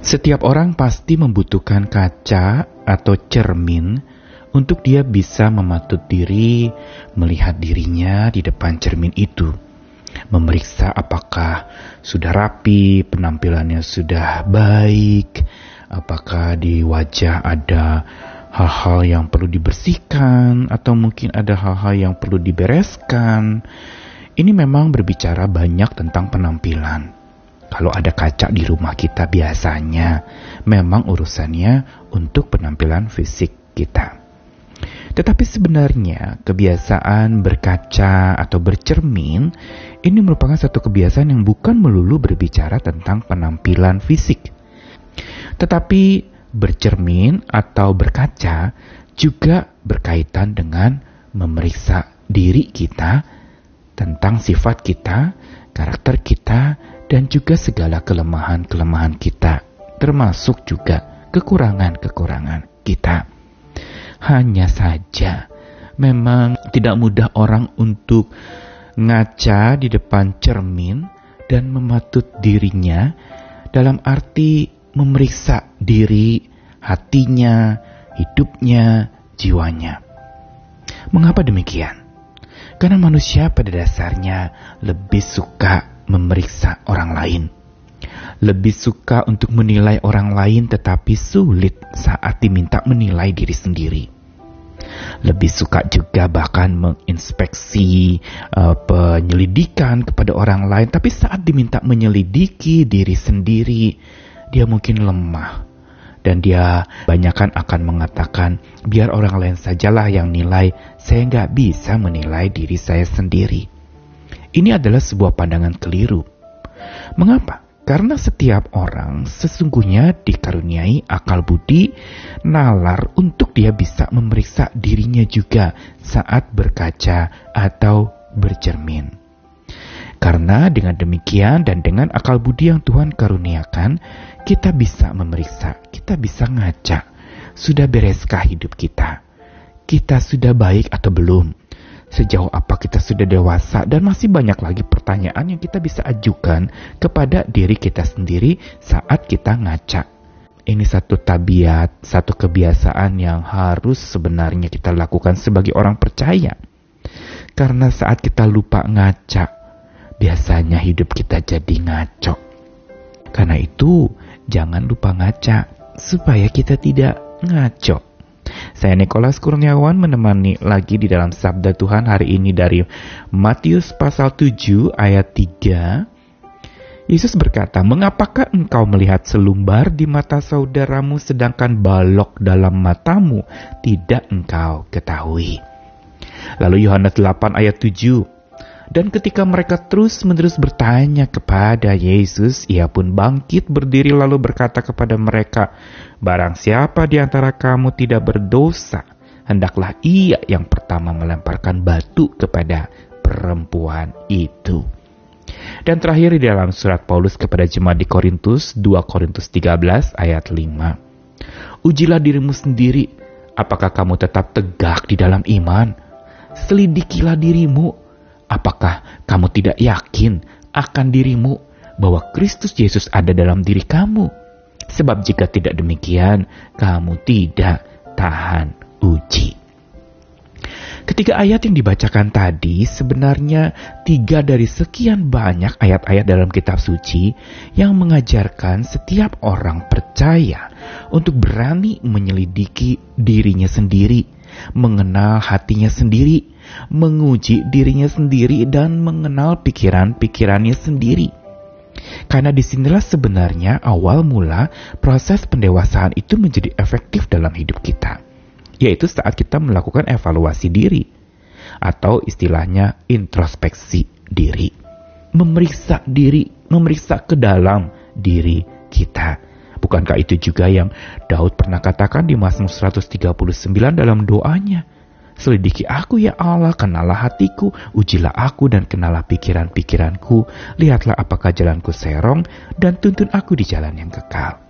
Setiap orang pasti membutuhkan kaca atau cermin untuk dia bisa mematut diri, melihat dirinya di depan cermin itu. Memeriksa apakah sudah rapi, penampilannya sudah baik, apakah di wajah ada hal-hal yang perlu dibersihkan, atau mungkin ada hal-hal yang perlu dibereskan. Ini memang berbicara banyak tentang penampilan. Kalau ada kaca di rumah kita biasanya memang urusannya untuk penampilan fisik kita. Tetapi sebenarnya kebiasaan berkaca atau bercermin ini merupakan satu kebiasaan yang bukan melulu berbicara tentang penampilan fisik. Tetapi bercermin atau berkaca juga berkaitan dengan memeriksa diri kita tentang sifat kita, karakter kita, dan juga segala kelemahan-kelemahan kita, termasuk juga kekurangan-kekurangan kita. Hanya saja, memang tidak mudah orang untuk ngaca di depan cermin dan mematut dirinya dalam arti memeriksa diri, hatinya, hidupnya, jiwanya. Mengapa demikian? Karena manusia pada dasarnya lebih suka memeriksa orang lain. Lebih suka untuk menilai orang lain tetapi sulit saat diminta menilai diri sendiri. Lebih suka juga bahkan menginspeksi uh, penyelidikan kepada orang lain tapi saat diminta menyelidiki diri sendiri dia mungkin lemah dan dia banyakkan akan mengatakan biar orang lain sajalah yang nilai saya nggak bisa menilai diri saya sendiri. Ini adalah sebuah pandangan keliru. Mengapa? Karena setiap orang sesungguhnya dikaruniai akal budi, nalar untuk dia bisa memeriksa dirinya juga saat berkaca atau bercermin. Karena dengan demikian dan dengan akal budi yang Tuhan karuniakan, kita bisa memeriksa, kita bisa ngaca. Sudah bereskah hidup kita? Kita sudah baik atau belum? sejauh apa kita sudah dewasa dan masih banyak lagi pertanyaan yang kita bisa ajukan kepada diri kita sendiri saat kita ngaca. Ini satu tabiat, satu kebiasaan yang harus sebenarnya kita lakukan sebagai orang percaya. Karena saat kita lupa ngaca, biasanya hidup kita jadi ngaco. Karena itu, jangan lupa ngaca supaya kita tidak ngaco. Saya Nikolas Kurniawan menemani lagi di dalam Sabda Tuhan hari ini dari Matius pasal 7 ayat 3. Yesus berkata, Mengapakah engkau melihat selumbar di mata saudaramu sedangkan balok dalam matamu tidak engkau ketahui? Lalu Yohanes 8 ayat 7. Dan ketika mereka terus-menerus bertanya kepada Yesus, ia pun bangkit berdiri lalu berkata kepada mereka, Barang siapa di antara kamu tidak berdosa, hendaklah ia yang pertama melemparkan batu kepada perempuan itu. Dan terakhir di dalam surat Paulus kepada jemaat di Korintus, 2 Korintus 13 ayat 5. Ujilah dirimu sendiri, apakah kamu tetap tegak di dalam iman? Selidikilah dirimu, Apakah kamu tidak yakin akan dirimu bahwa Kristus Yesus ada dalam diri kamu? Sebab jika tidak demikian, kamu tidak tahan uji. Ketika ayat yang dibacakan tadi sebenarnya tiga dari sekian banyak ayat-ayat dalam kitab suci yang mengajarkan setiap orang percaya untuk berani menyelidiki dirinya sendiri, mengenal hatinya sendiri, menguji dirinya sendiri dan mengenal pikiran-pikirannya sendiri. Karena di sinilah sebenarnya awal mula proses pendewasaan itu menjadi efektif dalam hidup kita. Yaitu saat kita melakukan evaluasi diri. Atau istilahnya introspeksi diri. Memeriksa diri, memeriksa ke dalam diri kita. Bukankah itu juga yang Daud pernah katakan di Mazmur 139 dalam doanya? Selidiki aku ya Allah, kenalah hatiku, ujilah aku dan kenalah pikiran-pikiranku, lihatlah apakah jalanku serong, dan tuntun aku di jalan yang kekal.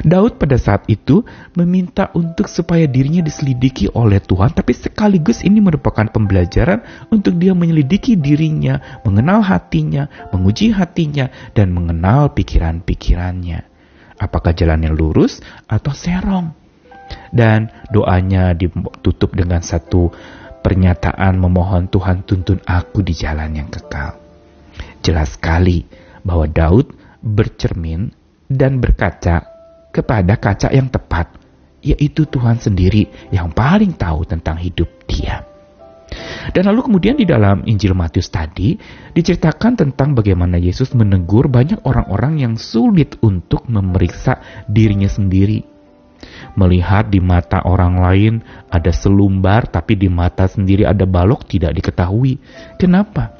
Daud pada saat itu meminta untuk supaya dirinya diselidiki oleh Tuhan, tapi sekaligus ini merupakan pembelajaran untuk dia menyelidiki dirinya, mengenal hatinya, menguji hatinya, dan mengenal pikiran-pikirannya. apakah jalannya lurus atau serong. Dan doanya ditutup dengan satu pernyataan memohon Tuhan tuntun aku di jalan yang kekal. Jelas sekali bahwa Daud bercermin dan berkaca kepada kaca yang tepat, yaitu Tuhan sendiri yang paling tahu tentang hidup dia. Dan lalu kemudian di dalam Injil Matius tadi diceritakan tentang bagaimana Yesus menegur banyak orang-orang yang sulit untuk memeriksa dirinya sendiri. Melihat di mata orang lain ada selumbar tapi di mata sendiri ada balok tidak diketahui. Kenapa?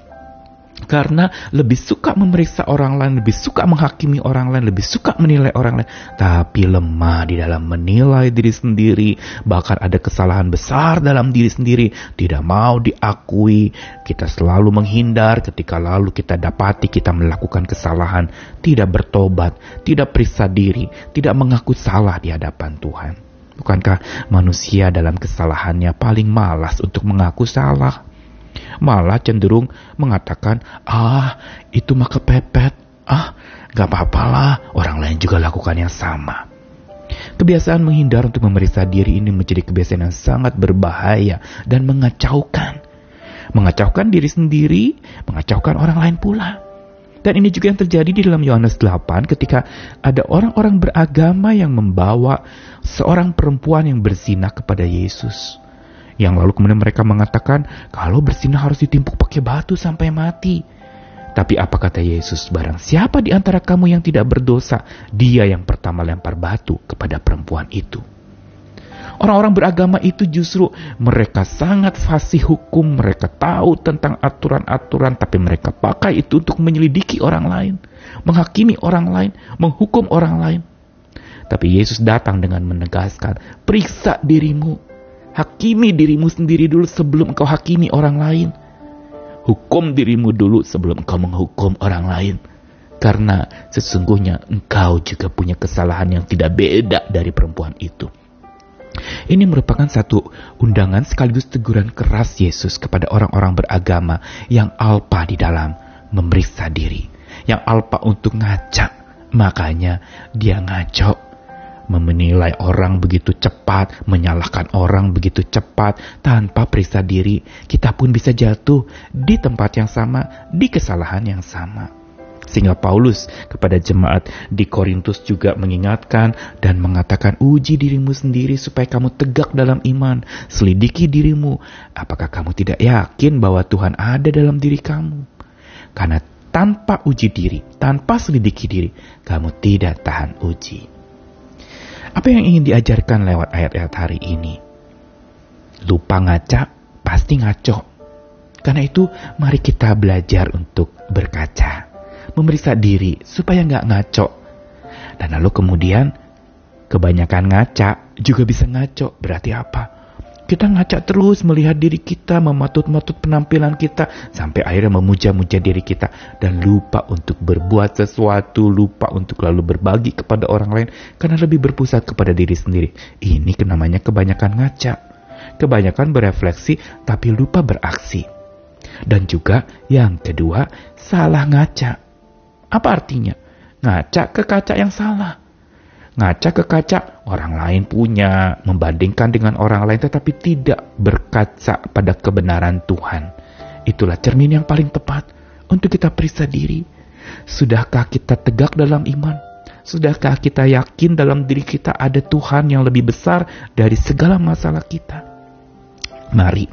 Karena lebih suka memeriksa orang lain, lebih suka menghakimi orang lain, lebih suka menilai orang lain, tapi lemah di dalam menilai diri sendiri, bahkan ada kesalahan besar dalam diri sendiri, tidak mau diakui, kita selalu menghindar. Ketika lalu kita dapati kita melakukan kesalahan, tidak bertobat, tidak periksa diri, tidak mengaku salah di hadapan Tuhan. Bukankah manusia dalam kesalahannya paling malas untuk mengaku salah? Malah cenderung mengatakan, ah itu mah kepepet, ah gak apa-apalah, orang lain juga lakukan yang sama. Kebiasaan menghindar untuk memeriksa diri ini menjadi kebiasaan yang sangat berbahaya dan mengacaukan. Mengacaukan diri sendiri, mengacaukan orang lain pula. Dan ini juga yang terjadi di dalam Yohanes 8 ketika ada orang-orang beragama yang membawa seorang perempuan yang berzina kepada Yesus. Yang lalu kemudian mereka mengatakan, kalau bersinah harus ditimpuk pakai batu sampai mati. Tapi apa kata Yesus? Barang siapa di antara kamu yang tidak berdosa, dia yang pertama lempar batu kepada perempuan itu. Orang-orang beragama itu justru mereka sangat fasih hukum, mereka tahu tentang aturan-aturan, tapi mereka pakai itu untuk menyelidiki orang lain, menghakimi orang lain, menghukum orang lain. Tapi Yesus datang dengan menegaskan, periksa dirimu, Hakimi dirimu sendiri dulu sebelum engkau hakimi orang lain. Hukum dirimu dulu sebelum engkau menghukum orang lain. Karena sesungguhnya engkau juga punya kesalahan yang tidak beda dari perempuan itu. Ini merupakan satu undangan sekaligus teguran keras Yesus kepada orang-orang beragama yang alpa di dalam memeriksa diri. Yang alpa untuk ngacak, makanya dia ngacok menilai orang begitu cepat, menyalahkan orang begitu cepat, tanpa periksa diri, kita pun bisa jatuh di tempat yang sama, di kesalahan yang sama. Sehingga Paulus kepada jemaat di Korintus juga mengingatkan dan mengatakan uji dirimu sendiri supaya kamu tegak dalam iman. Selidiki dirimu, apakah kamu tidak yakin bahwa Tuhan ada dalam diri kamu? Karena tanpa uji diri, tanpa selidiki diri, kamu tidak tahan uji. Apa yang ingin diajarkan lewat ayat-ayat hari ini? Lupa ngaca, pasti ngaco. Karena itu, mari kita belajar untuk berkaca. Memeriksa diri supaya nggak ngaco. Dan lalu kemudian, kebanyakan ngaca juga bisa ngaco. Berarti apa? Kita ngaca terus melihat diri kita, mematut-matut penampilan kita, sampai akhirnya memuja-muja diri kita, dan lupa untuk berbuat sesuatu, lupa untuk lalu berbagi kepada orang lain, karena lebih berpusat kepada diri sendiri. Ini namanya kebanyakan ngaca. Kebanyakan berefleksi, tapi lupa beraksi. Dan juga yang kedua, salah ngaca. Apa artinya? Ngaca ke kaca yang salah ngaca ke kaca orang lain punya, membandingkan dengan orang lain tetapi tidak berkaca pada kebenaran Tuhan. Itulah cermin yang paling tepat untuk kita periksa diri. Sudahkah kita tegak dalam iman? Sudahkah kita yakin dalam diri kita ada Tuhan yang lebih besar dari segala masalah kita? Mari.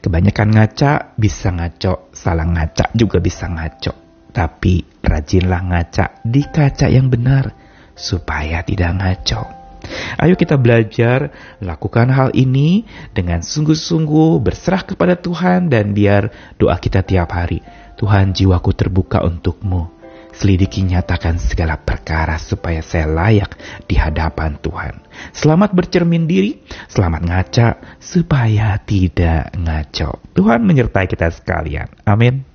Kebanyakan ngaca bisa ngaco, salah ngaca juga bisa ngaco. Tapi rajinlah ngaca di kaca yang benar supaya tidak ngaco. Ayo kita belajar lakukan hal ini dengan sungguh-sungguh berserah kepada Tuhan dan biar doa kita tiap hari. Tuhan jiwaku terbuka untukmu. Selidiki nyatakan segala perkara supaya saya layak di hadapan Tuhan. Selamat bercermin diri, selamat ngaca supaya tidak ngaco. Tuhan menyertai kita sekalian. Amin.